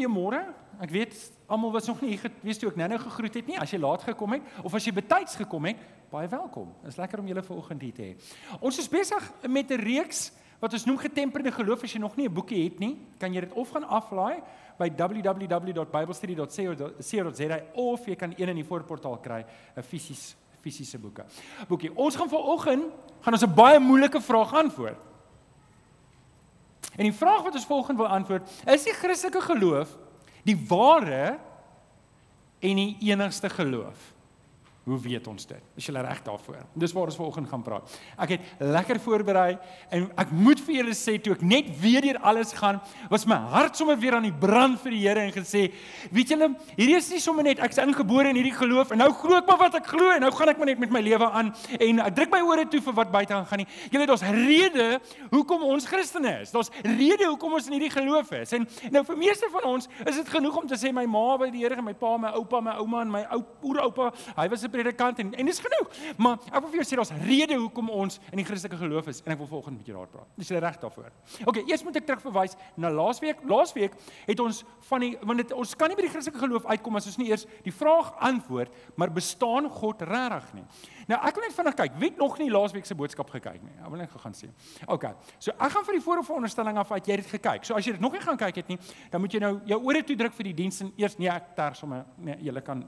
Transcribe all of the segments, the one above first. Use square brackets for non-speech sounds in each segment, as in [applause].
goeiemôre. Ek weet almal was nog nie hier gewees toe ek nou-nou gegroet het nie. As jy laat gekom het of as jy betyds gekom het, baie welkom. Dit is lekker om julle vanoggend hier te hê. Ons is besig met 'n reeks wat ons noem getemperde geloof. As jy nog nie 'n boekie het nie, kan jy dit of gaan aflaai by www.biblestudy.co.za of jy kan een in die voorportaal kry, 'n fisies fisiese boeke. Boekie. Ons gaan vanoggend gaan ons 'n baie moeilike vraag antwoord. En die vraag wat ons volgende wil antwoord, is die Christelike geloof die ware en die enigste geloof? Hoe weet ons dit? Is jy reg daarvoor? Dis waar ons vanoggend gaan praat. Ek het lekker voorberei en ek moet vir julle sê toe ek net weer deur alles gaan, was my hart sommer weer aan die brand vir die Here en gesê, weet julle, hierdie is nie sommer net ek's ingebore in hierdie geloof en nou glo ek maar wat ek glo en nou gaan ek maar net met my lewe aan en ek druk my ore toe vir wat buite gaan nie. Julle het ons rede hoekom ons Christene is. Daar's rede hoekom ons in hierdie geloof is. En nou vir meeste van ons is dit genoeg om te sê my ma by die Here en my pa, my oupa, my ouma en my ou oeroupa, hy was predikant en en dis genoeg. Maar ek wil vir jou sê daar's rede hoekom ons in die Christelike geloof is en ek wil volgende met jou daar praat. Dis reg daarvoor. OK, eers moet ek terugverwys na laasweek. Laasweek het ons van die want dit ons kan nie by die Christelike geloof uitkom as ons nie eers die vraag antwoord, maar bestaan God regtig nie? Nou ek wil net vinnig kyk. Wie het nog nie laasweek se boodskap gekyk nie? Ek wil net gaan sien. OK. So ek gaan vir die vooronderstelling af uit jy het gekyk. So as jy dit nog nie gaan kyk het nie, dan moet jy nou jou ore toe druk vir die diens en eers nee ek ter sommer nee jy kan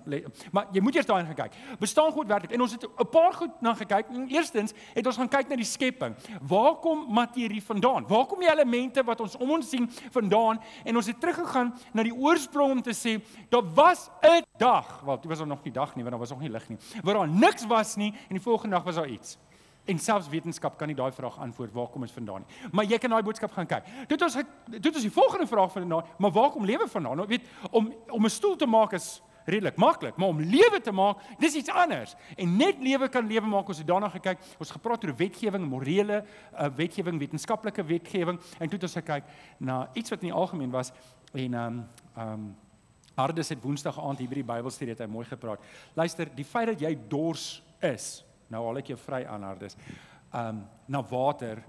maar jy moet eers daarin gaan kyk. Bestaan God werklik? En ons het 'n paar goed na gekyk. Eerstens het ons gaan kyk na die skepping. Waar kom materie vandaan? Waar kom die elemente wat ons om ons sien vandaan? En ons het teruggegaan na die oorsprong om te sê daar was 'n dag, wel dit was nog nie dag nie, want daar was nog nie lig nie. Waar daar niks was nie en die volgende dag was daar iets. En selfs wetenskap kan nie daai vraag antwoord waar kom ons vandaan nie. Maar jy kan daai boodskap gaan kyk. Dit ons dit is die volgende vraag vandaan, maar waar kom lewe vandaan? Nou weet om om 'n stoel te maak is redelik maklik, maar om lewe te maak, dis iets anders. En net lewe kan lewe maak. Ons het daarna gekyk. Ons gepraat oor wetgewing, morele uh, wetgewing, wetenskaplike wetgewing en toe het ons gekyk na iets wat in die algemeen was en ehm um, ehm um, Hardes het Woensdag aand hier by die Bybelstudie het hy mooi gepraat. Luister, die feit dat jy dors is, nou al ek jou vry aan Hardes. Um na water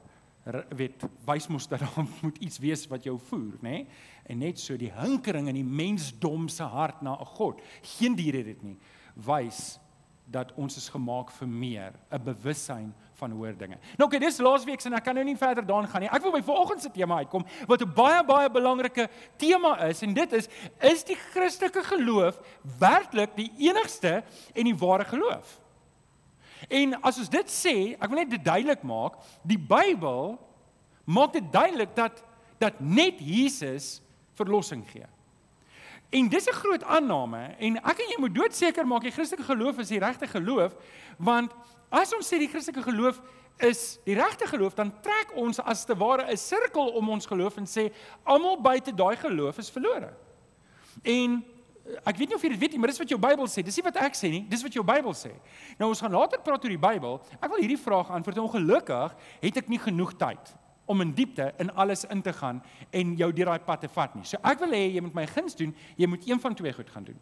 weet wys mos dat daar moet iets wees wat jou voer, nê? Nee? En net so die hinkering in die mensdom se hart na 'n God. Geen dier het dit nie. Wys dat ons is gemaak vir meer, 'n bewussyn van hoër dinge. Nou okay, dis laasweek se en ek kan nou nie verder daarin gaan nie. Ek wil by vanoggend se tema uitkom wat 'n baie baie belangrike tema is en dit is is die Christelike geloof werklik die enigste en die ware geloof? En as ons dit sê, ek wil net dit duidelik maak, die Bybel maak dit duidelik dat dat net Jesus verlossing gee. En dis 'n groot aanname en ek en jy moet doodseker maak die Christelike geloof is die regte geloof want as ons sê die Christelike geloof is die regte geloof dan trek ons as te ware 'n sirkel om ons geloof en sê almal buite daai geloof is verlore. En ek weet nie of jy dit weet nie, maar dis wat jou Bybel sê. Dis nie wat ek sê nie, dis wat jou Bybel sê. Nou ons gaan later praat oor die Bybel. Ek wil hierdie vraag antwoord. Ongelukkig het ek nie genoeg tyd om in diepte in alles in te gaan en jou deur daai pad te vat nie. So ek wil hê jy moet my guns doen, jy moet een van twee goed gaan doen.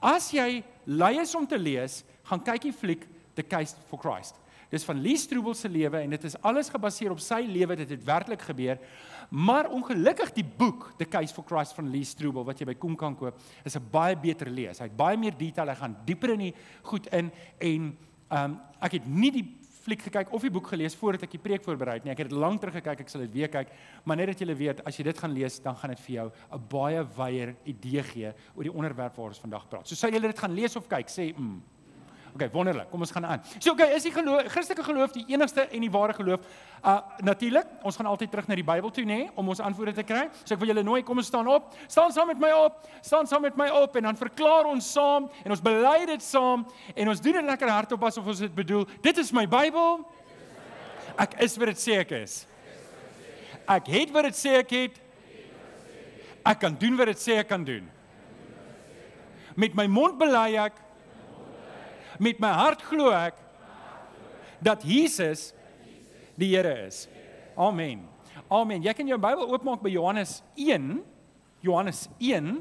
As jy lui is om te lees, gaan kyk die fliek The Case for Christ. Dis van Lee Strobel se lewe en dit is alles gebaseer op sy lewe, dit het werklik gebeur. Maar ongelukkig die boek The Case for Christ van Lee Strobel wat jy by Kom kan koop, is 'n baie beter lees. Hy het baie meer detail, hy gaan dieper in die goed in en ehm um, ek het nie die fliek gekyk of die boek gelees voordat ek die preek voorberei het nie. Ek het dit lank terug gekyk, ek sal dit weer kyk, maar net dat julle weet, as jy dit gaan lees, dan gaan dit vir jou 'n baie wyeer idee gee oor die onderwerp waaroor ons vandag praat. So sou julle dit gaan lees of kyk, sê mm. OK, wonderlik. Kom ons gaan aan. So OK, is die geloof, Christelike geloof die enigste en die ware geloof? Uh natuurlik, ons gaan altyd terug na die Bybel toe, nê, nee, om ons antwoorde te kry. So ek wil julle nooi, kom ons staan op. Staan saam met my op. Staan saam met my op en dan verklaar ons saam en ons bely dit saam en ons doen dit lekker hardop asof ons dit bedoel. Dit is my Bybel. Ek is wat dit sê ek is. Ek het wat dit sê ek het. Ek kan doen wat dit sê ek kan doen. Met my mond bely ek met my hart glo ek dat Jesus die Here is. Amen. Amen. Jy kan jou Bybel oopmaak by Johannes 1. Johannes 1.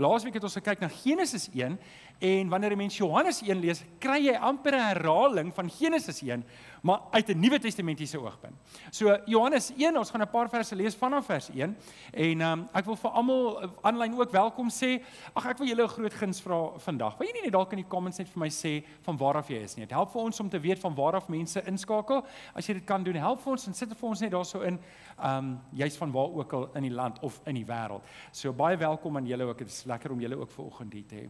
Laasweek het ons gekyk na Genesis 1 en wanneer jy mens Johannes 1 lees, kry jy amper 'n herhaling van Genesis 1, maar uit 'n Nuwe Testamentiese oogpunt. So Johannes 1, ons gaan 'n paar verse lees vanaf vers 1 en um, ek wil vir almal aanlyn ook welkom sê. Ag ek wil julle 'n groot guns vra vandag. Wil jy nie net dalk in die comments net vir my sê van waar af jy is nie? Dit help vir ons om te weet van waar af mense inskakel. As jy dit kan doen, help vir ons en sit vir ons net daarso in ehm um, jy's van waar ook al in die land of in die wêreld. So baie welkom aan julle ook. Dit is lekker om julle ook vanoggend hier te hê.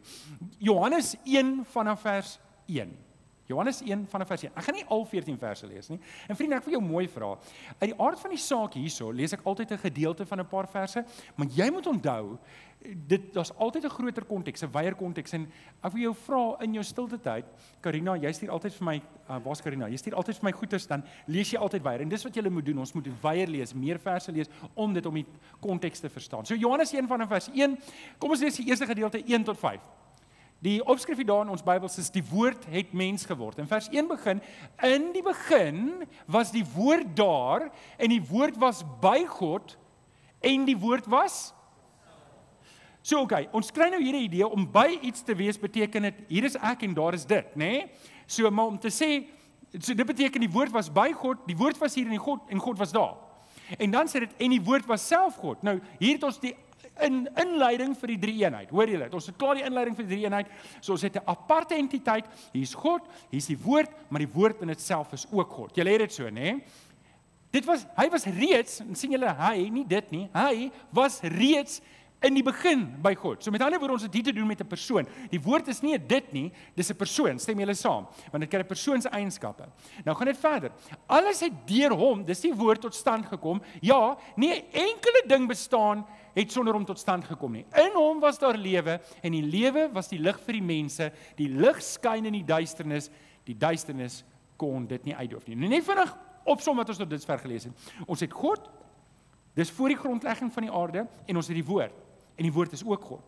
Johannes 1 vanaf vers 1. Johannes 1 vanaf vers 1. Ek gaan nie al 14 verse lees nie. En vriende, ek wil jou mooi vra. Uit die aard van die saak hierso lees ek altyd 'n gedeelte van 'n paar verse, maar jy moet onthou dit daar's altyd 'n groter konteks, 'n wyeer konteks en ek wil jou vra in jou stilte tyd, Karina, jy stuur altyd vir my, uh, waar's Karina? Jy stuur altyd vir my goeders dan lees jy altyd wyeer. En dis wat jy moet doen. Ons moet wyeer lees, meer verse lees om dit om die konteks te verstaan. So Johannes 1 vanaf vers 1. Kom ons lees die eerste gedeelte 1 tot 5. Die opskrif hier daar in ons Bybel sê die woord het mens geword. In vers 1 begin in die begin was die woord daar en die woord was by God en die woord was So oké, okay, ons kry nou hierdie idee om by iets te wees beteken dit hier is ek en daar is dit, nê? Nee? So maar om te sê so dit beteken die woord was by God, die woord was hier in die God en God was daar. En dan sê dit en die woord was self God. Nou hier het ons die in inleiding vir die drie eenheid. Hoor julle, ons het klaar die inleiding vir die drie eenheid. So ons het 'n aparte entiteit. Hier's God, hier's die woord, maar die woord in ditself is ook God. Julle het dit so, nê? Dit was hy was reeds, sien julle, hy, nie dit nie. Hy was reeds in die begin by God. So met ander woorde ons het hier te doen met 'n persoon. Die woord is nie dit nie, dis 'n persoon. Stem julle saam? Want dit kry 'n persoon se eienskappe. Nou gaan dit verder. Alles het deur hom, dis die woord tot stand gekom. Ja, nie 'n enkele ding bestaan het sonder hom tot stand gekom nie. In hom was daar lewe en die lewe was die lig vir die mense. Die lig skyn in die duisternis. Die duisternis kon dit nie uitdoof nie. Nou net vinnig opsom wat ons tot dusver gelees het. Ons het God Dis voor die grondlegging van die aarde en ons het die woord en die woord is ook God.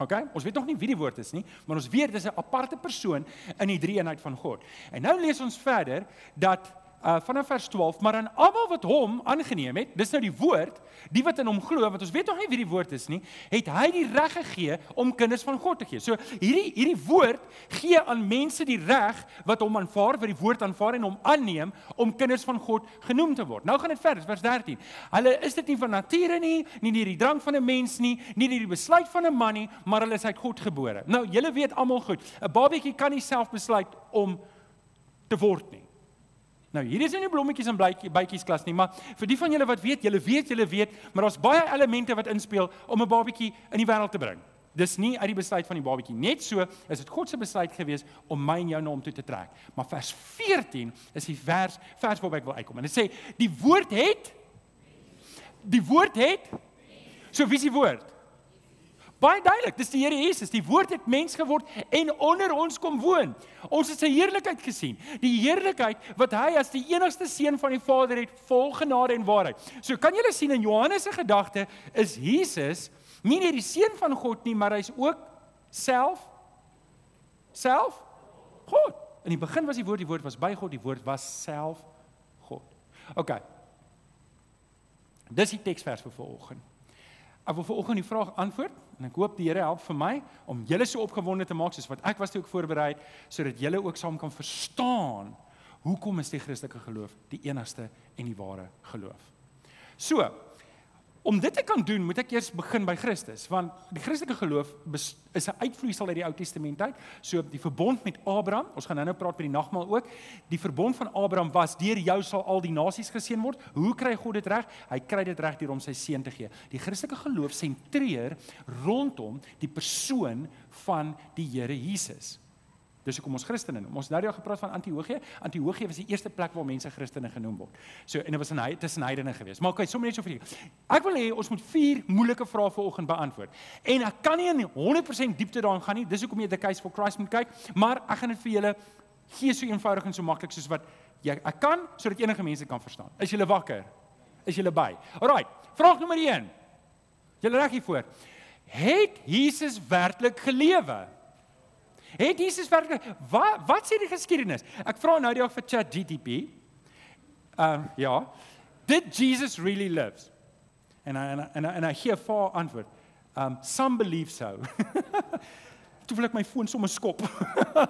OK? Ons weet nog nie wie die woord is nie, maar ons weet dis 'n aparte persoon in die drie eenheid van God. En nou lees ons verder dat uh vanaf vers 12, maar aan almal wat hom aangeneem het, dis nou die woord, die wat in hom glo, want ons weet nog nie wie die woord is nie, het hy die reg gegee om kinders van God te gee. So hierdie hierdie woord gee aan mense die reg wat hom aanvaar, wat die woord aanvaar en hom aanneem om kinders van God genoem te word. Nou gaan dit verder, vers 13. Hulle is dit nie van nature nie, nie deur die drang van 'n mens nie, nie deur die besluit van 'n man nie, maar hulle is uit God gebore. Nou, julle weet almal goed, 'n babatjie kan nie self besluit om te word nie. Nou, hier is nie blommetjies en bytjies klas nie, maar vir die van julle wat weet, julle weet, julle weet, maar daar's baie elemente wat inspel om 'n babatjie in die wêreld te bring. Dis nie uit die besluit van die babatjie net so, is dit God se besluit gewees om my en jou na hom toe te trek. Maar vers 14 is die vers vers waarby ek wil uitkom. En dit sê die woord het die woord het so wie is die woord? Baie duidelik, dis die Here Jesus. Die woord het mens geword en onder ons kom woon. Ons het sy heerlikheid gesien. Die heerlikheid wat hy as die enigste seun van die Vader het, vol genade en waarheid. So kan julle sien in Johannes se gedagte is Jesus nie net die seun van God nie, maar hy's ook self self God. In die begin was die woord, die woord was by God, die woord was self God. OK. Dis die teksvers vir vanoggend. Ek wil vanoggend die vraag antwoord en ek hoop die Here help vir my om julle so opgewonde te maak soos wat ek was toe ek voorberei sodat julle ook saam kan verstaan hoekom is die Christelike geloof die enigste en die ware geloof. So, Om dit te kan doen, moet ek eers begin by Christus, want die Christelike geloof is 'n uitvloeisel uit die Ou Testament uit. So die verbond met Abraham, ons gaan nou-nou praat by die nagmaal ook. Die verbond van Abraham was: "Deur jou sal al die nasies geseën word." Hoe kry God dit reg? Hy kry dit reg deur hom sy seun te gee. Die Christelike geloof sentreer rondom die persoon van die Here Jesus. Dis hoekom ons Christene noem. Ons nou al gepraat van Antiochië. Antiochië was die eerste plek waar mense Christene genoem word. So en dit was 'n hy tussen heidene geweest. Maar okay, sommer net so vir julle. Ek wil hê ons moet vier moeilike vrae vanoggend beantwoord. En ek kan nie in 100% diepte daarin gaan nie. Dis hoekom jy the case for Christ moet kyk, maar ek gaan dit vir julle gee so eenvoudig en so maklik soos wat jy ek kan sodat enige mense kan verstaan. Is julle wakker? Is julle by? Alraai. Vraag nommer 1. Julle reg hier voor. Het Jesus werklik gelewe? Het Jesus werklik wat wat sê die geskiedenis? Ek vra nou die dag vir ChatGPT. Ehm um, ja. Did Jesus really live? En en en en hy gee 'n antwoord. Um some believe so. [laughs] Toe wil ek my foon sommer skop.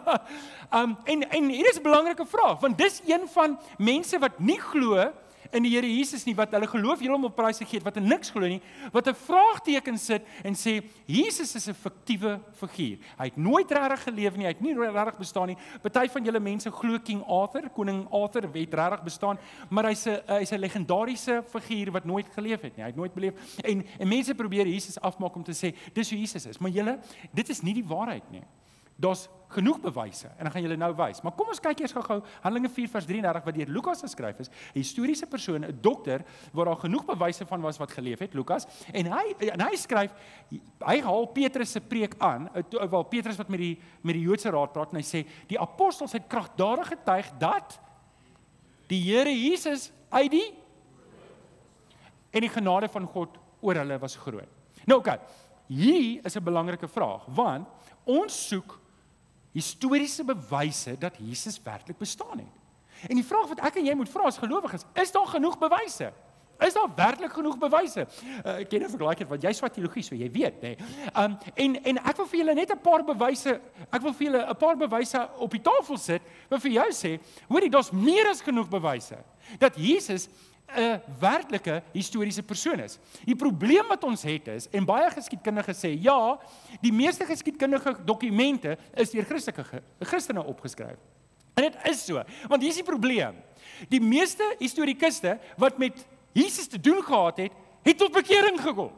[laughs] um en en hier is 'n belangrike vraag want dis een van mense wat nie glo in die Here Jesus nie wat hulle geloof heeltemal op prys gegee het wat niks glo nie wat 'n vraagteken sit en sê Jesus is 'n fiktiewe figuur. Hy het nooit regtig geleef nie, hy het nie regtig bestaan nie. Party van julle mense glo King Arthur, koning Arthur het regtig bestaan, maar hy's 'n hy's 'n legendariese figuur wat nooit geleef het nie. Hy het nooit beleef en en mense probeer Jesus afmaak om te sê dis hoe Jesus is, maar julle dit is nie die waarheid nie. Daar's genoeg bewyse en dan gaan julle nou wys. Maar kom ons kyk eers gou-gou Handelinge 4 vers 33 wat deur Lukas geskryf is. 'n Historiese persoon, 'n dokter waar daar genoeg bewyse van was wat geleef het, Lukas. En hy en hy skryf hy haal Petrus se preek aan, waar Petrus wat met die met die Joodse raad praat en hy sê die apostels het kragtadig getuig dat die Here Jesus uit die en die genade van God oor hulle was groot. Nou oké. Okay, hier is 'n belangrike vraag want ons soek historiese bewyse dat Jesus werklik bestaan het. En die vraag wat ek en jy moet vra as gelowiges, is daar genoeg bewyse? Is daar werklik genoeg bewyse? Uh, ek ken 'n vergelyking want jy swat teologie, so jy weet, nê. Nee. Um en en ek wil vir julle net 'n paar bewyse, ek wil vir julle 'n paar bewyse op die tafel sit wat vir jou sê, hoorie, daar's meer as genoeg bewyse dat Jesus 'n werklike historiese persoon is. Die probleem wat ons het is en baie geskiedkundiges sê ja, die meeste geskiedkundige dokumente is deur Christelike Christene opgeskryf. En dit is so, want hier is die probleem. Die meeste historikuste wat met Jesus te doen gehad het, het tot bekering gekom.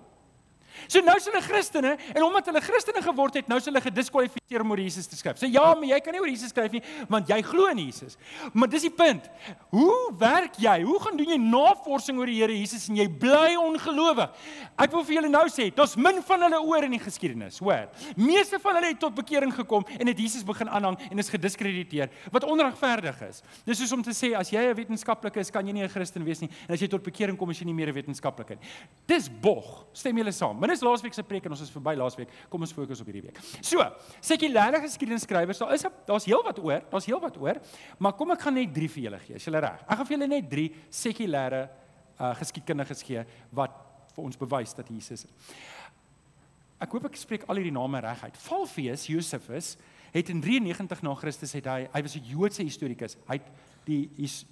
So nou is hulle Christene en omdat hulle Christene geword het, nou is hulle gediskwalifiseer om oor Jesus te skryf. Sê ja, maar jy kan nie oor Jesus skryf nie want jy glo in Jesus. Maar dis die punt. Hoe werk jy? Hoe gaan doen jy navorsing oor die Here Jesus en jy bly ongelowig? Ek wil vir julle nou sê, daar's min van hulle oor in die geskiedenis, hoor. Meeste van hulle het tot bekering gekom en het Jesus begin aanhang en is gediskrediteer wat onregverdig is. Dis soos om te sê as jy 'n wetenskaplike is, kan jy nie 'n Christen wees nie en as jy tot bekering kom, is jy nie meer 'n wetenskaplike nie. Dis bog. Stem julle saam? Min is laasweek se preek en ons is verby laasweek. Kom ons fokus op hierdie week. So, sekulêre geskiedenisskrywers, daar is daar's heelwat oor, daar's heelwat oor, maar kom ek gaan net 3 vir julle gee. Is julle reg? Ek gaan vir julle net 3 sekulêre uh geskiedkundiges gee wat vir ons bewys dat Jesus Ek hoop ek spreek al hierdie name reg uit. Valfius Josephus het in 93 na Christus het hy hy was 'n Joodse historikus. Hy het die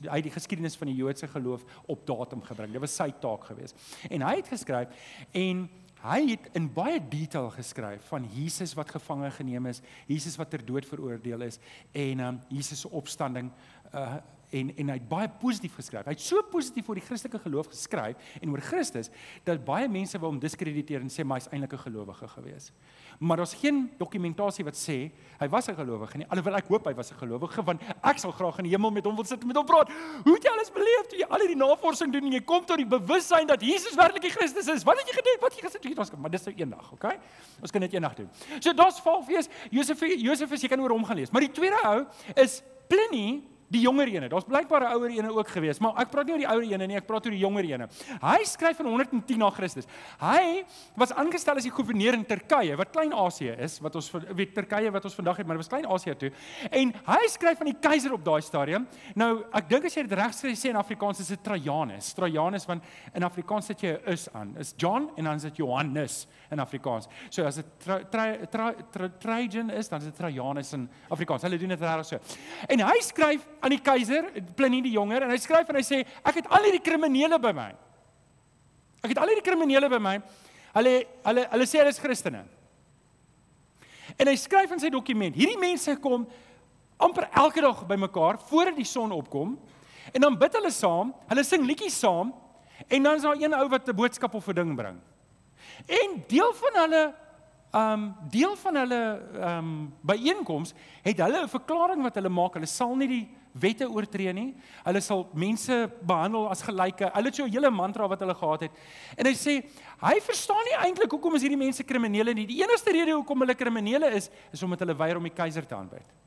hy het die geskiedenis van die Joodse geloof op datum gebring. Dit was sy taak geweest. En hy het geskryf en Hy het in baie detail geskryf van Jesus wat gevange geneem is, Jesus wat ter dood veroordeel is en um Jesus se opstanding uh en en hy het baie positief geskryf. Hy het so positief oor die Christelike geloof geskryf en oor Christus dat baie mense wou hom diskrediteer en sê maar hy's eintlik 'n gelowige gewees. Maar daar's geen dokumentasie wat sê hy was 'n gelowige nie. Alhoewel ek hoop hy was 'n gelowige want ek sal graag in die hemel met hom wil sit en met hom praat. Hoe het jy alles beleef toe jy al hierdie navorsing doen en jy kom tot die bewussyn dat Jesus werklik die Christus is? Wat het jy gedoen? Wat het jy toe jy was? Maar dis nou eendag, okay? Ons kan dit eendag doen. So daar's Valfees, Josef Josef is jy kan oor hom gaan lees. Maar die tweede ou is Pliny die jonger ene. Daar's blykbaar 'n ouer ene ook gewees, maar ek praat nie oor die ouer ene nie, ek praat oor die jonger ene. Hy skryf in 110 na Christus. Hy was aangestel as die goewerneur in Turkye, wat Klein-Asië is, wat ons weet Turkye wat ons vandag het, maar dit was Klein-Asië toe. En hy skryf van die keiser op daai stadium. Nou, ek dink as jy dit reg sê in Afrikaans is dit Trajanus. Trajanus want in Afrikaans sit jy 'n is aan. Is John en dan is dit Johannes in Afrikaans. So as dit Trajan is, dan is dit Trajanus in Afrikaans. Hulle doen dit reg so. En hy skryf aan die keiser, Pliny die jonger, en hy skryf en hy sê ek het al hierdie kriminele by my. Ek het al hierdie kriminele by my. Hulle hulle hulle sê hulle is Christene. En hy skryf in sy dokument, hierdie mense kom amper elke dag bymekaar voordat die son opkom en dan bid hulle saam, hulle sing liedjies saam en dan is daar een ou wat 'n boodskap of 'n ding bring. En deel van hulle um deel van hulle um byeenkoms het hulle 'n verklaring wat hulle maak. Hulle sal nie die wette oortree nie. Hulle sal mense behandel as gelyke. Hulle het so 'n hele mantra wat hulle gehad het. En hy sê hy verstaan nie eintlik hoekom is hierdie mense kriminele nie. Die enigste rede hoekom hulle kriminele is is omdat hulle weier om die keiser te aanbid.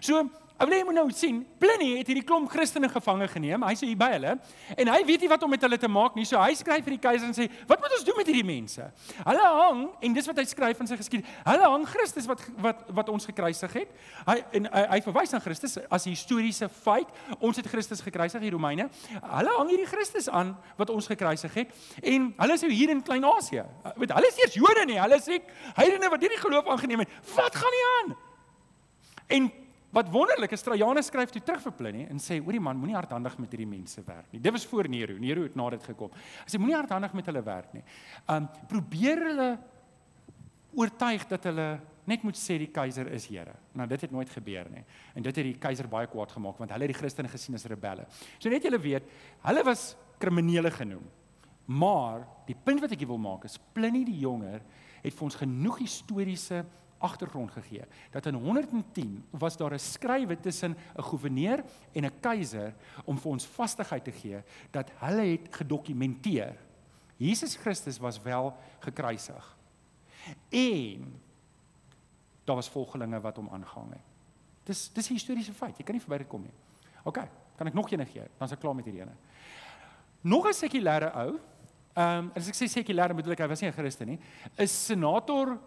So hê jy moet nou sien, Pliny het hierdie klomp Christene gevange geneem. Hy's hier by hulle en hy weet nie wat om met hulle te maak nie. So hy skryf vir die keiser en sê, "Wat moet ons doen met hierdie mense?" Hulle hang en dis wat hy skryf in sy geskiedenis. Hulle hang Christus wat wat wat ons gekruisig het. Hy en hy, hy verwys na Christus as 'n historiese feit. Ons het Christus gekruisig, die Romeine. Hulle hang hierdie Christus aan wat ons gekruisig het en hulle is hier in Klein-Asië. Weet, hulle is eers Jode nie. Hulle sê heidene wat hierdie geloof aangeneem het. Wat gaan nie aan? En Wat wonderlik is Trajanus skryf toe terug vir Pliny en sê: "Hoorie man, moenie hardhandig met hierdie mense werk nie." Dit was voor Nero. Nero het na dit gekom. Hy sê moenie hardhandig met hulle werk nie. Um probeer hulle oortuig dat hulle net moet sê die keiser is Here. Nou dit het nooit gebeur nie. En dit het die keiser baie kwaad gemaak want hulle het die Christene gesien as rebelle. So net julle weet, hulle was kriminele genoem. Maar die punt wat ek wil maak is Pliny die jonger het vir ons genoeg historiese agtergrond gegee dat in 110 was daar 'n skrywe tussen 'n goewerneur en 'n keiser om vir ons vastigheid te gee dat hulle het gedokumenteer Jesus Christus was wel gekruisig. En daar was volgelinge wat hom aangehang het. Dis dis 'n historiese feit. Jy kan nie verby dit kom nie. OK, kan ek nog een gee? Dan is ek klaar met hierdie ene. Nog 'n sekulêre ou. Ehm um, as ek sê sekulêre bedoel ek hy was nie 'n Christen nie. Is senator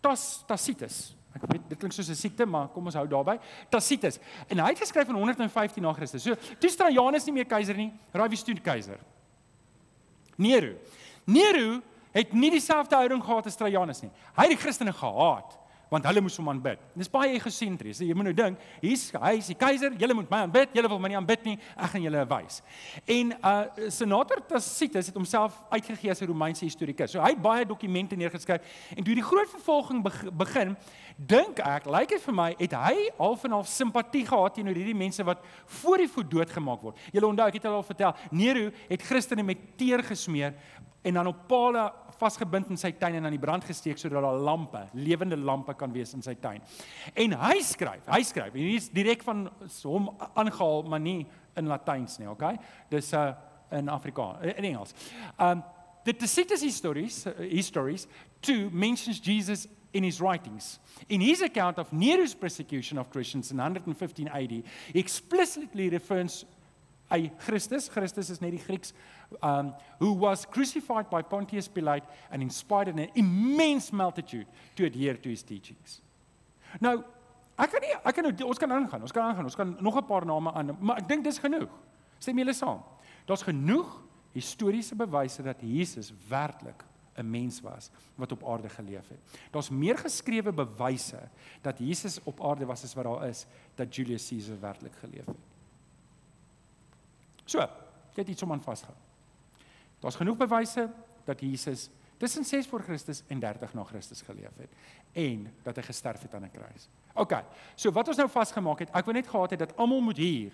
Tas Tacitus. Ek weet dit klink soos 'n siekte, maar kom ons hou daarby. Tacitus. En hy het geskryf in 115 na Christus. So, toe Trajanus nie meer keiser nie, raai wie steun keiser? Nero. Nero het nie dieselfde houding gehad as Trajanus nie. Hy het die Christene gehaat want hulle moes hom aanbid. Dis baie egosentries. Jy moet nou dink, hier's hy is die keiser, julle moet my aanbid, julle wil my nie aanbid nie, ek gaan julle wys. En uh senator Tacitus het homself uitgegee as 'n Romeinse historikus. So hy het baie dokumente neergeskryf en toe die groot vervolging begin, dink ek, lyk dit vir my, het hy half en half simpatie gehad teenoor hierdie mense wat voor die voet doodgemaak word. Julle onthou, ek het al vertel, Nero het Christene met teer gesmeer en dan op pale vasgebind in sy tuin en aan die brand gesteek sodat daar lampe, lewende lampe kan wees in sy tuin. En hy skryf, hy skryf, en hier is direk van hom aangehaal, maar nie in Latyns nie, okay? Dis uh in Afrikaans, in Engels. Um the Tacitus histories, uh, histories too mentions Jesus in his writings. In his account of Nero's persecution of Christians in 115 AD, he explicitly refers a Christus, Christus is net die Grieks, um who was crucified by Pontius Pilate and inspired an immense multitude to adhere to his teachings. Nou, ek kan nie ek kan nou ons kan aangaan, ons kan aangaan, ons kan nog 'n paar name aan, maar ek dink dis genoeg. Stem julle saam? Daar's genoeg historiese bewyse dat Jesus werklik 'n mens was wat op aarde geleef het. Daar's meer geskrewe bewyse dat Jesus op aarde was as wat daar is dat Julius Caesar werklik geleef het. So, jy het iets om aan vashou. Daar's genoeg bewyse dat Jesus tussen 6 voor Christus en 30 na Christus geleef het en dat hy gesterf het aan 'n kruis. OK. So wat ons nou vasgemaak het, ek wou net gehad het dat almal moet hier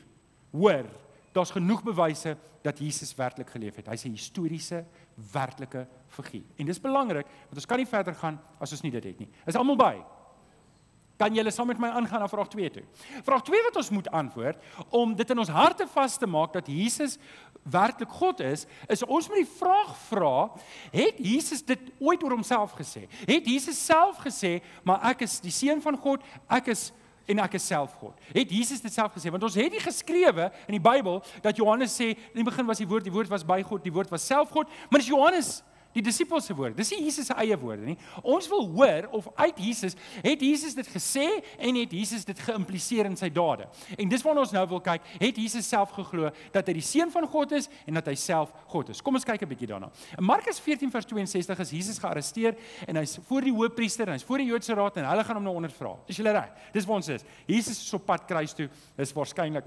hoor. Daar's genoeg bewyse dat Jesus werklik geleef het. Hy's 'n historiese, werklike figuur. En dis belangrik want ons kan nie verder gaan as ons nie dit het nie. Is almal by? Kan julle saam met my aangaan na vraag 2 toe? Vraag 2 wat ons moet antwoord om dit in ons harte vas te maak dat Jesus werklik God is, is ons moet die vraag vra, het Jesus dit ooit oor homself gesê? Het Jesus self gesê, maar ek is die seun van God, ek is en ek is self God. Het Jesus dit self gesê? Want ons het dit geskrewe in die Bybel dat Johannes sê in die begin was die woord, die woord was by God, die woord was self God, maar dis Johannes die disippels se woorde. Dis nie Jesus se eie woorde nie. Ons wil hoor of uit Jesus het Jesus dit gesê en het Jesus dit geïmpliseer in sy dade. En dis waarna ons nou wil kyk. Het Jesus self geglo dat hy die seun van God is en dat hy self God is? Kom ons kyk 'n bietjie daarna. In Markus 14 vers 62 is Jesus gearresteer en hy's voor die hoofpriester en hy's voor die Joodse raad en hulle gaan hom nou ondervra. Is jy reg? Dis waar ons is. Jesus is op pad kruis toe. Dis waarskynlik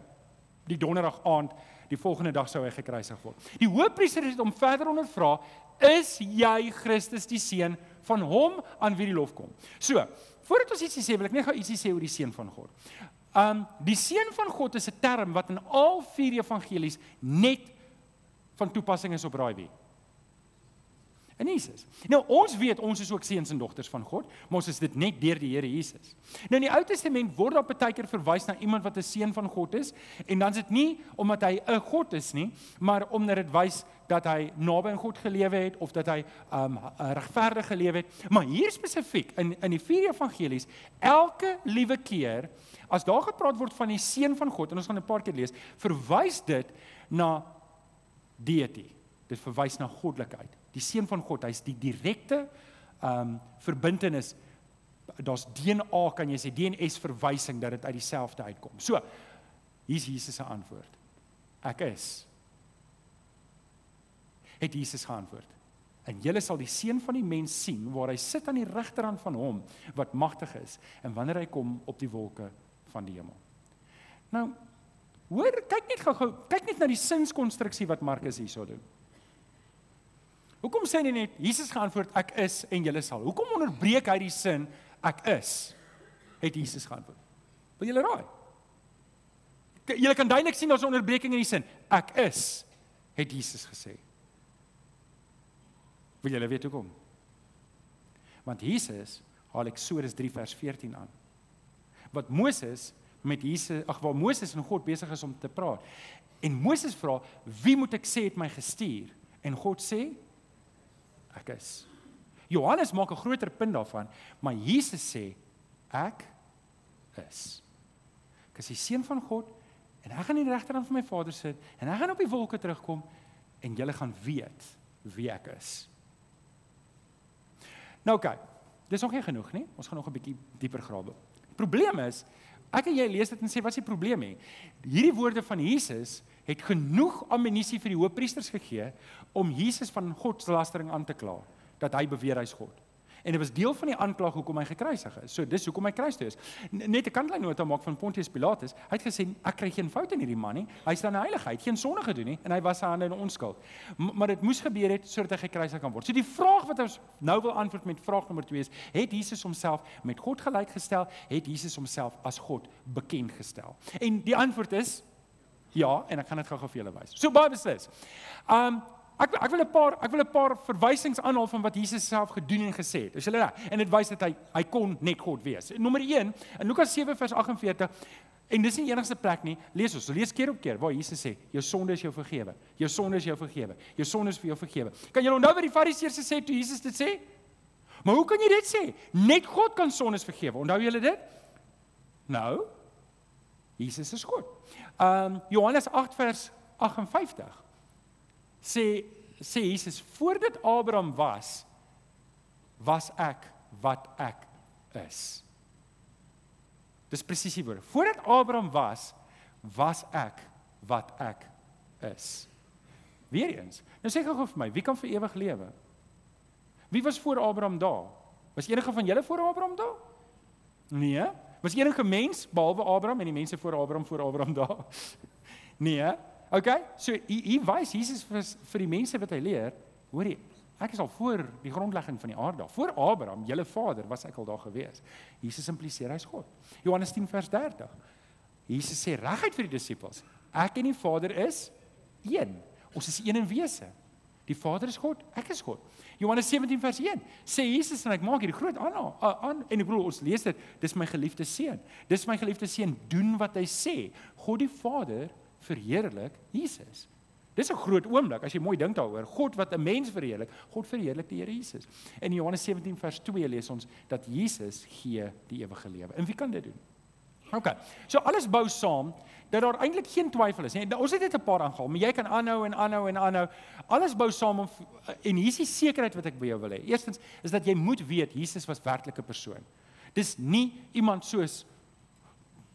die donderdag aand die volgende dag sou hy gekruisig word. Die hoofpriester het hom verder ondervra is jy Christus die seun van hom aan wie die lof kom. So, voordat ons ietsie sê, wil ek net gou ietsie sê oor die seun van God. Um die seun van God is 'n term wat in al vier evangelies net van toepassing is op raai wie. In Jesus. Nou ons weet ons is ook seuns en dogters van God, maar ons is dit net deur die Here Jesus. Nou in die Ou Testament word daar baie keer verwys na iemand wat 'n seun van God is en dan is dit nie omdat hy 'n God is nie, maar omdat dit wys dat hy naby aan God gelewe het of dat hy um regverdig gelewe het. Maar hier spesifiek in in die vier evangelies, elke liewe keer as daar gepraat word van die seun van God en ons gaan 'n paar keer lees, verwys dit na deity. Dit verwys na goddelikheid die seun van God, hy's die direkte ehm um, verbintenis. Daar's DNA kan jy sê DNS verwysing dat dit uit dieselfde uitkom. So, hier's Jesus se antwoord. Ek is. Het Jesus geantwoord. En julle sal die seun van die mens sien waar hy sit aan die regterhand van hom wat magtig is en wanneer hy kom op die wolke van die hemel. Nou, hoor, kyk net gou-gou, kyk net na die sinskonstruksie wat Markus hierso doen. Hoekom sê hy net Jesus geantwoord ek is en julle sal? Hoekom onderbreek hy die sin ek is? Het Jesus geantwoord. Wil julle raai? Julle kan duidelik sien daar's 'n onderbreking in die sin. Ek is het Jesus gesê. Wil julle weet hoekom? Want Jesus haal Eksodus 3 vers 14 aan. Wat Moses met Jesus, ag waar Moses en God besig is om te praat. En Moses vra, "Wie moet ek sê het my gestuur?" En God sê, ek is. Johannes maak 'n groter punt daarvan, maar Jesus sê ek is. Ek is die seun van God en ek gaan in die regterhand van my Vader sit en ek gaan op die wolke terugkom en julle gaan weet wie ek is. Nou. Okay, dis nog nie genoeg nie. Ons gaan nog 'n bietjie dieper grawe. Probleem is Ek en jy lees dit en sê wat is die probleem hè? Hierdie woorde van Jesus het genoeg amnestie vir die hoofpriesters gegee om Jesus van godslastering aan te kla dat hy beweer hy's God. En dit was deel van die aanklag hoekom hy gekruisig is. So dis hoekom hy kruis toe is. Net 'n kantlyn nota maak van Pontius Pilatus. Hy het gesê ek kry geen foute in hierdie man nie. Hy staan in heiligheid, geen sonde gedoen nie en hy was sy hande in onskuld. Maar dit moes gebeur het sodat hy gekruisig kan word. So die vraag wat ons nou wil antwoord met vraag nommer 2 is: Het Jesus homself met God gelyk gestel? Het Jesus homself as God bekend gestel? En die antwoord is ja, en ek gaan dit gou-gou vir julle wys. So baie beslis. Um Ek ek wil 'n paar ek wil 'n paar verwysings aanhaal van wat Jesus self gedoen en gesê het. Is julle reg? En dit wys dat hy hy kon net God wees. Nommer 1 in Lukas 7 vers 48 en dis nie die enigste plek nie. Lees ons, lees keer op keer waar Jesus sê, jou sonde is jou vergewe. Jou sonde is jou vergewe. Jou sonde is vir jou vergewe. Kan julle onthou wat die Fariseërs gesê het toe Jesus dit sê? Maar hoe kan jy dit sê? Net God kan sondes vergewe. Onthou julle dit? Nou, Jesus is God. Ehm um, Johannes 8 vers 58 sê sê Jesus voordat Abraham was was ek wat ek is. Dis presies die woord. Voordat Abraham was was ek wat ek is. Weereens. Nou sê gou vir my, wie kan vir ewig lewe? Wie was voor Abraham daar? Was enige van julle voor Abraham daar? Nee. Was enige mens behalwe Abraham en die mense voor Abraham voor Abraham daar? [laughs] Nee. Okay? So hier wys Jesus vir vir die mense wat hy leer, hoorie, ek is al voor die grondlegging van die aarde, voor Abraham, julle vader, was ek al daar gewees. Jesus impliseer hy's God. Johannes 10 vers 30. Jesus sê reguit vir die disippels, ek en die Vader is een. Ons is een in wese. Die Vader is God, ek is God. Johannes 17 vers 1 sê Jesus en ek maak hierdie groot aan aan en ek bedoel ons lees dit, dis my geliefde seun. Dis my geliefde seun, doen wat hy sê. God die Vader verheerlik Jesus. Dis 'n groot oomblik as jy mooi dink daaroor. God wat 'n mens verheerlik, God verheerlik die Here Jesus. In Johannes 17 vers 2 lees ons dat Jesus gee die ewige lewe. En wie kan dit doen? OK. So alles bou saam dat daar eintlik geen twyfel is nie. Ons het net 'n paar aangehaal, maar jy kan aanhou en aanhou en aanhou. Alles bou saam om en hier is die sekerheid wat ek by jou wil hê. Eerstens is dat jy moet weet Jesus was werklik 'n persoon. Dis nie iemand soos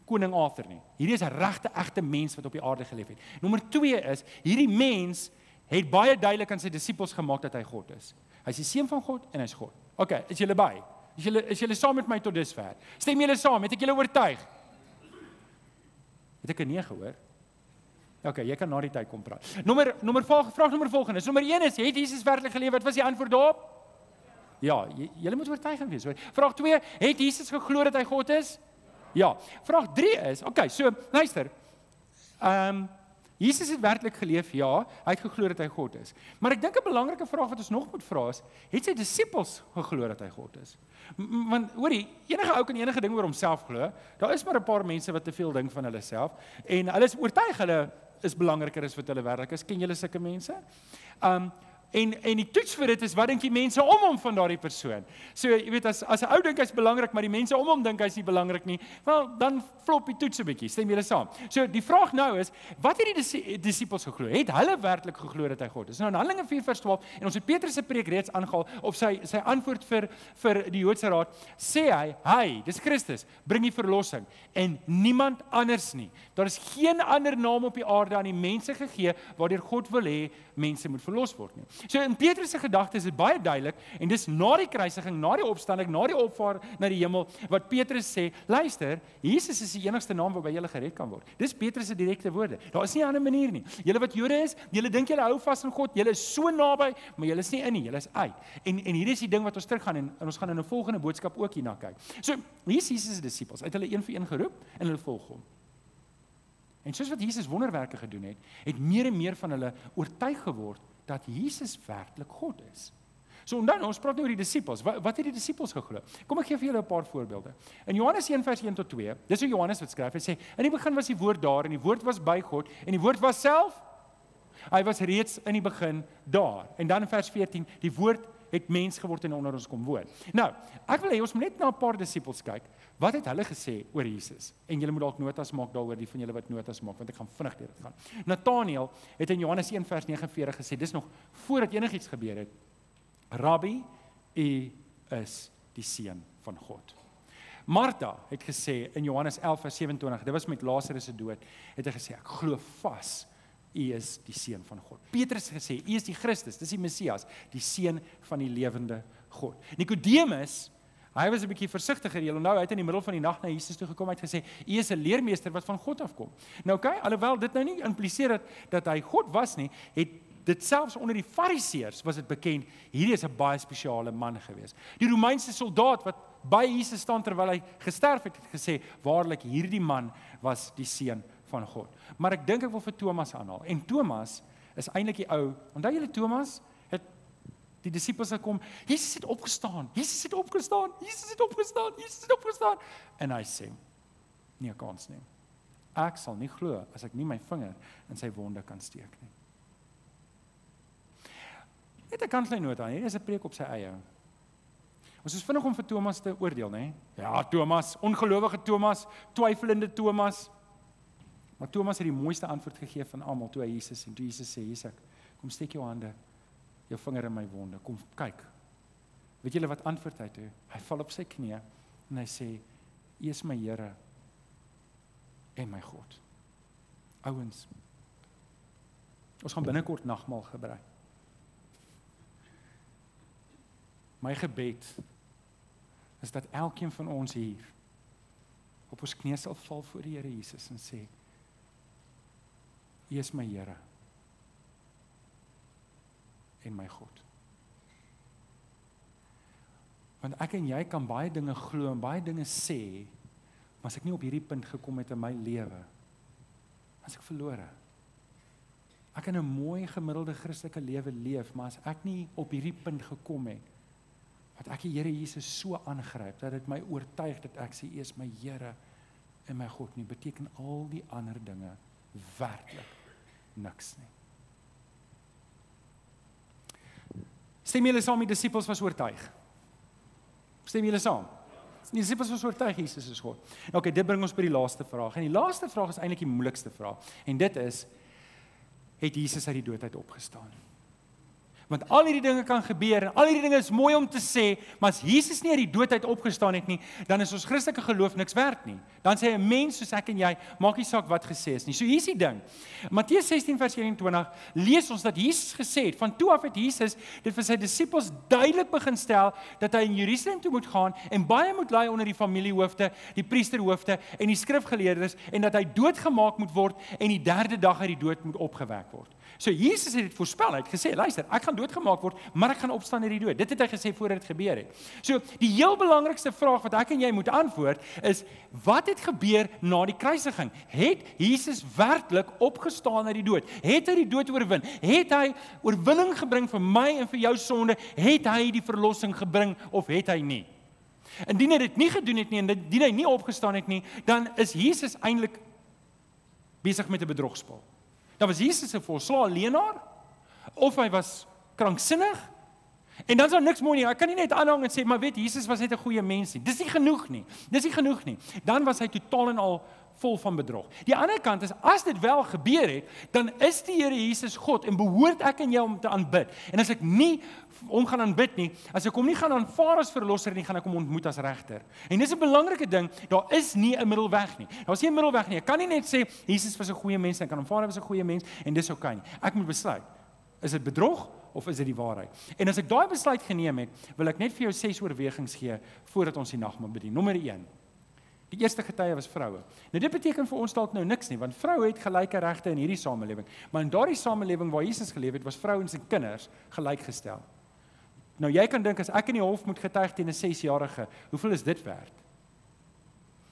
koning Arthur nie. Hierdie is 'n regte egte mens wat op die aarde geleef het. Nommer 2 is hierdie mens het baie duidelik aan sy disippels gemaak dat hy God is. Hy's die seun van God en hy's God. OK, is julle by? Is julle is julle saam met my tot dusver? Stem julle saam? Het ek julle oortuig? Het ek 'n nee gehoor? OK, jy kan na die tyd kom praat. Nommer nommer vraag vraag nommer volgende. Is nommer 1 is het Jesus werklik geleef? Wat was die antwoord daarop? Ja, julle moet oortuig wees, hoor. Vraag 2, het Jesus geglo dat hy God is? Ja. Vraag 3 is, okay, so luister. Ehm um, Jesus het werklik geleef, ja, hy het geglo dat hy God is. Maar ek dink 'n belangrike vraag wat ons nog moet vra is, het sy disippels geglo dat hy God is? M want hoorie, enige ou kan enige ding oor homself glo. Daar is maar 'n paar mense wat te veel dink van hulle self en hulle is oortuig hulle is belangriker as wat hulle werklik is. Ken julle sulke mense? Um En en die toets vir dit is wat dink die mense om hom van daardie persoon. So jy weet as as 'n ou dink hy's belangrik, maar die mense om hom dink hy's nie belangrik nie, wel dan flop die toets 'n bietjie. Stem julle saam? So die vraag nou is, wat het die disippels geglo? Het hulle werklik geglo dat hy God is? Nou in Handelinge 4:12 en ons het Petrus se preek reeds aangehaal op sy sy antwoord vir vir die Joodse raad, sê hy, hy, dis Christus, bring die verlossing en niemand anders nie. Daar is geen ander naam op die aarde aan die mense gegee waardeur God wil hê mense moet verlos word nie. So in Petrus se gedagtes is dit baie duidelik en dis na die kruisiging, na die opstanding, na die opvaar na die hemel wat Petrus sê, luister, Jesus is die enigste naam waarby jy gered kan word. Dis Petrus se direkte woorde. Daar is nie 'n ander manier nie. Julle wat Jode is, julle dink julle hou vas aan God, julle is so naby, maar julle is nie in nie, julle is uit. En en hier is die ding wat ons teruggaan en, en ons gaan in 'n volgende boodskap ook hierna kyk. So, hier is Jesus se disippels, uit hulle een vir een geroep en hulle volg hom. En soos wat Jesus wonderwerke gedoen het, het meer en meer van hulle oortuig geword dat Jesus werklik God is. So nou, ons praat nou oor die disippels. Wat wat het die disippels geglo? Kom ek gee vir julle 'n paar voorbeelde. In Johannes 1:1 tot 2, dis hoe Johannes wat skryf. Hy sê: "In die begin was die woord daar en die woord was by God en die woord was self hy was reeds in die begin daar." En dan in vers 14, die woord het mens geword en onder ons kom woon. Nou, ek wil hê ons moet net na 'n paar disippels kyk. Wat het hulle gesê oor Jesus? En julle moet dalk notas maak daaroor, die van julle wat notas maak, want ek gaan vinnig deur dit gaan. Nathaniel het in Johannes 1:49 gesê, dis nog voordat enigiets gebeur het. Rabbi, u is die seun van God. Martha het gesê in Johannes 11:27, dit was met Lazarus se dood, het hy gesê ek glo vas U is die seun van God. Petrus het gesê, U is die Christus, dis die Messias, die seun van die lewende God. Nikodemus, hy was 'n bietjie versigtiger. Jy onthou, hy het in die middel van die nag na Jesus toe gekom en gesê, U is 'n leermeester wat van God afkom. Nou oké, okay, alhoewel dit nou nie impliseer dat dat hy God was nie, het dit selfs onder die Fariseërs was dit bekend hierdie is 'n baie spesiale man gewees. Die Romeinse soldaat wat by Jesus staan terwyl hy gesterf het, het gesê waarlik hierdie man was die seun van God. Maar ek dink ek wil vir Thomas aanhaal. En Thomas is eintlik die ou. Onthou julle Thomas het die disippels gekom. Jesus het opgestaan. Jesus het opgestaan. Jesus het opgestaan. Jesus het opgestaan. En hy sê: "Nie kans nie. Ek sal nie glo as ek nie my vinger in sy wonde kan steek nie." Net 'n kans net aan. Hier is 'n preek op sy eie. Ons is vinnig om vir Thomas te oordeel, nê? Ja, Thomas, ongelowige Thomas, twyfelende Thomas. Maar Thomas het die mooiste antwoord gegee van almal toe hy Jesus en toe Jesus sê: "Jesus, kom steek jou hande, jou vinger in my wonde. Kom kyk." Weet julle wat antwoord hy toe? Hy val op sy knieë en hy sê: "U is my Here en my God." Ouens, ons gaan binnekort nagmaal gebruik. My gebed is dat elkeen van ons hier op ons knieë sal val voor die Here Jesus en sê: U is my Here en my God. Want ek en jy kan baie dinge glo en baie dinge sê, maar as ek nie op hierdie punt gekom het in my lewe, as ek verlore. Ek kan 'n mooi gemiddelde Christelike lewe leef, maar as ek nie op hierdie punt gekom het wat ek die Here Jesus so aangryp dat dit my oortuig dat ek U is my Here en my God nie, beteken al die ander dinge werklik niks nie. Stem julle saam die disippels was oortuig? Stem julle saam? Die disippels was oortuig Jesus is God. OK, dit bring ons by die laaste vraag. En die laaste vraag is eintlik die moeilikste vraag. En dit is het Jesus uit die dood uit opgestaan? Want al hierdie dinge kan gebeur en al hierdie dinge is mooi om te sê, maar as Jesus nie uit die dood uit opgestaan het nie, dan is ons Christelike geloof niks werd nie. Dan sê 'n mens soos ek en jy, maak nie saak wat gesê is nie. So hier's die ding. Matteus 16 vers 21 lees ons dat Jesus gesê het, van toe af het Jesus dit vir sy disippels duidelik begin stel dat hy in Jerusalem toe moet gaan en baie moet ly onder die familiehoofde, die priesterhoofde en die skrifgeleerdes en dat hy doodgemaak moet word en die derde dag uit die dood moet opgewek word. So Jesus het dit voorspel. Hy het gesê, luister, ek gaan gaan doodgemaak word, maar ek gaan opstaan uit die dood. Dit het hy gesê voordat dit gebeur het. So, die heel belangrikste vraag wat ek en jy moet antwoord is wat het gebeur na die kruisiging? Het Jesus werklik opgestaan uit die dood? Het hy die dood oorwin? Het hy oorwinning gebring vir my en vir jou sonde? Het hy die verlossing gebring of het hy nie? Indien hy dit nie gedoen het nie en indien hy nie opgestaan het nie, dan is Jesus eintlik besig met 'n bedrogspel. Dan was Jesus 'n volslae leenaar of hy was kranksinnig. En dan is daar niks mooi nie. Ek kan nie net aanhang en sê maar weet Jesus was net 'n goeie mens nie. Dis nie genoeg nie. Dis nie genoeg nie. Dan was hy totaal en al vol van bedrog. Die ander kant is as dit wel gebeur het, dan is die Here Jesus God en behoort ek en jy om te aanbid. En as ek nie hom gaan aanbid nie, as ek hom nie gaan aanvaar as verlosser nie, gaan ek hom ontmoet as regter. En dis 'n belangrike ding, daar is nie 'n middelweg nie. Daar's nie 'n middelweg nie. Ek kan nie net sê Jesus was 'n goeie mens en ek kan aanvaar as 'n goeie mens en dis oukei nie. Ek moet besluit. Is dit bedrog of is dit die waarheid? En as ek daai besluit geneem het, wil ek net vir jou ses oorwegings gee voordat ons die nagmaal bedien. Nommer 1. Die eerste getuie was vroue. Nou dit beteken vir ons dalk nou niks nie, want vroue het gelyke regte in hierdie samelewing. Maar in daardie samelewing waar Jesus geleef het, was vrouens en kinders gelykgestel. Nou jy kan dink as ek in die hof moet getuig teen 'n 6-jarige, hoeveel is dit werd?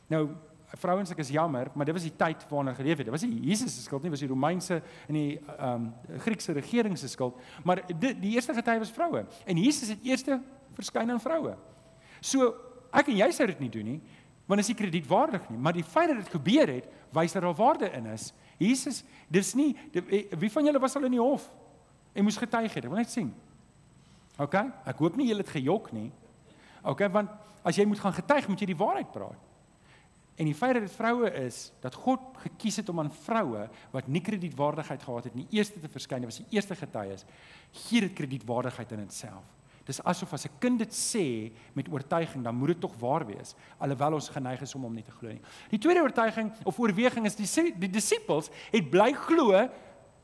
Nou vrouens ek is jammer, maar dit was die tyd waarna geleef het. Dit was nie Jesus se skuld nie, was die Romeinse en die ehm um, Griekse regering se skuld, maar dit die eerste getuie was vroue. En Jesus het eerste verskyn aan vroue. So ek en jy sou dit nie doen nie, want is nie kredietwaardig nie, maar die feit dat dit gebeur het, wys dat daar waarde in is. Jesus, dis nie die, eh, wie van julle was al in die hof en moes getuig het? Ek wil net sien. OK? Ek hoop nie julle het gejok nie. OK, want as jy moet gaan getuig, moet jy die waarheid praat. En die feit dat dit vroue is, dat God gekies het om aan vroue wat nie kredietwaardigheid gehad het nie, eerste te verskyn, was die eerste getuies, gee dit kredietwaardigheid in itself. Dis asof as 'n kind dit sê met oortuiging, dan moet dit tog waar wees, alhoewel ons geneig is om hom nie te glo nie. Die tweede oortuiging of oorweging is die die disippels het bly glo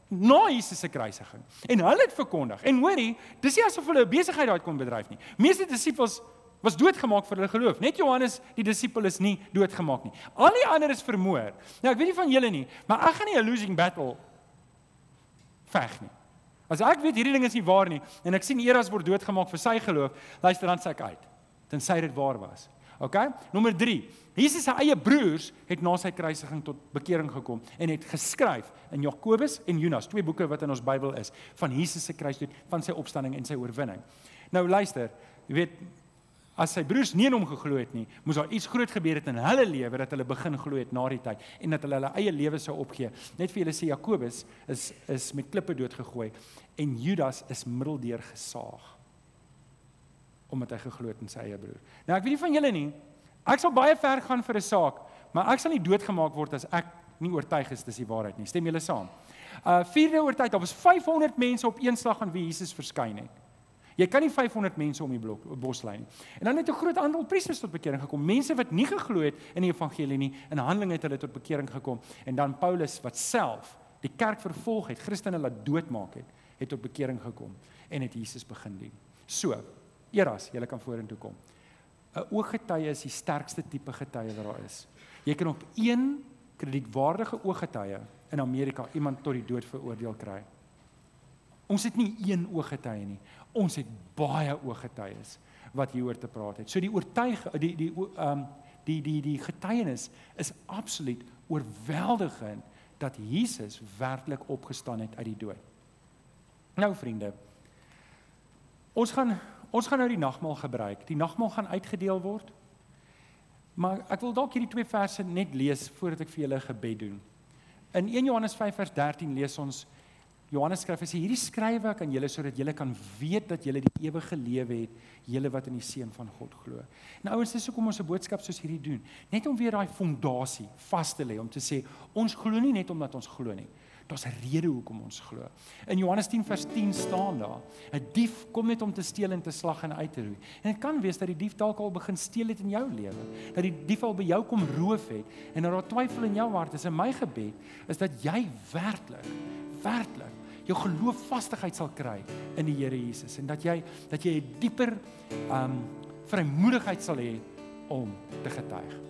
na Jesus se kruisiging. En hulle het verkondig. En hoorie, dis nie asof hulle 'n besigheid daar kon bedryf nie. Meeste disippels was doodgemaak vir hulle geloof. Net Johannes, die disipel is nie doodgemaak nie. Al die ander is vermoor. Nou ek weet nie van julle nie, maar ek gaan nie 'n losing battle veg nie. As ek weet hierdie ding is nie waar nie en ek sien Eras word doodgemaak vir sy geloof, luister dan sê ek uit. Tensy dit waar was. OK? Nommer 3. Jesus se eie broers het na sy kruisiging tot bekering gekom en het geskryf in Jakobus en Jonas, twee boeke wat in ons Bybel is, van Jesus se kruisdood, van sy opstanding en sy oorwinning. Nou luister, jy weet As sy broers nie in hom geglo het nie, moes daar iets groot gebeur het in hulle lewe dat hulle begin glo het na die tyd en dat hulle hulle eie lewe sou opgee. Net vir julle sê Jakobus is is met klippe doodgegooi en Judas is middeldeur gesaag omdat hy geglo het in sy eie broer. Nou ek weet nie van julle nie. Ek sal baie ver gaan vir 'n saak, maar ek sal nie doodgemaak word as ek nie oortuig is dis die waarheid nie. Stem julle saam? Uh vierde oortuig, daar was 500 mense op een slag aan wie Jesus verskyn het. Jy kan nie 500 mense om die blok boslyn nie. En dan het 'n groot aantal priesters tot bekering gekom. Mense wat nie geglo het in die evangelie nie, in Handelinge het hulle tot bekering gekom. En dan Paulus wat self die kerk vervolg het, Christene laat doodmaak het, het tot bekering gekom en het Jesus begin dien. So, Eras, jy kan vorentoe kom. 'n Ooggetuie is die sterkste tipe getuie wat daar is. Jy kan op een kredietwaardige ooggetuie in Amerika iemand tot die dood veroordeel kry. Ons het nie een ooggetuie nie ons het baie ooggetuies wat hieroor te praat het. So die oortuig die die ehm um, die die die getuienis is absoluut oorweldigend dat Jesus werklik opgestaan het uit die dood. Nou vriende, ons gaan ons gaan nou die nagmaal gebruik. Die nagmaal gaan uitgedeel word. Maar ek wil dalk hierdie twee verse net lees voordat ek vir julle gebed doen. In 1 Johannes 5 vers 13 lees ons Johannes skryf hy sê hierdie skrywe aan julle sodat julle kan weet dat julle die ewige lewe het, julle wat in die seun van God glo. Nou ouens, dis hoekom ons 'n boodskap soos hierdie doen, net om weer daai fondasie vas te lê om te sê ons glo nie net omdat ons glo nie. Daar's 'n rede hoekom ons glo. In Johannes 10 vers 10 staan daar: 'n Dief kom net om te steel en te slag en uit te roei. En dit kan wees dat die dief dalk al begin steel het in jou lewe, dat die dief al by jou kom roof het en dat daar twyfel in jou hart is. En my gebed is dat jy werklik werklik jou geloofvastigheid sal kry in die Here Jesus en dat jy dat jy 'n dieper um vrymoedigheid sal hê om te getuig.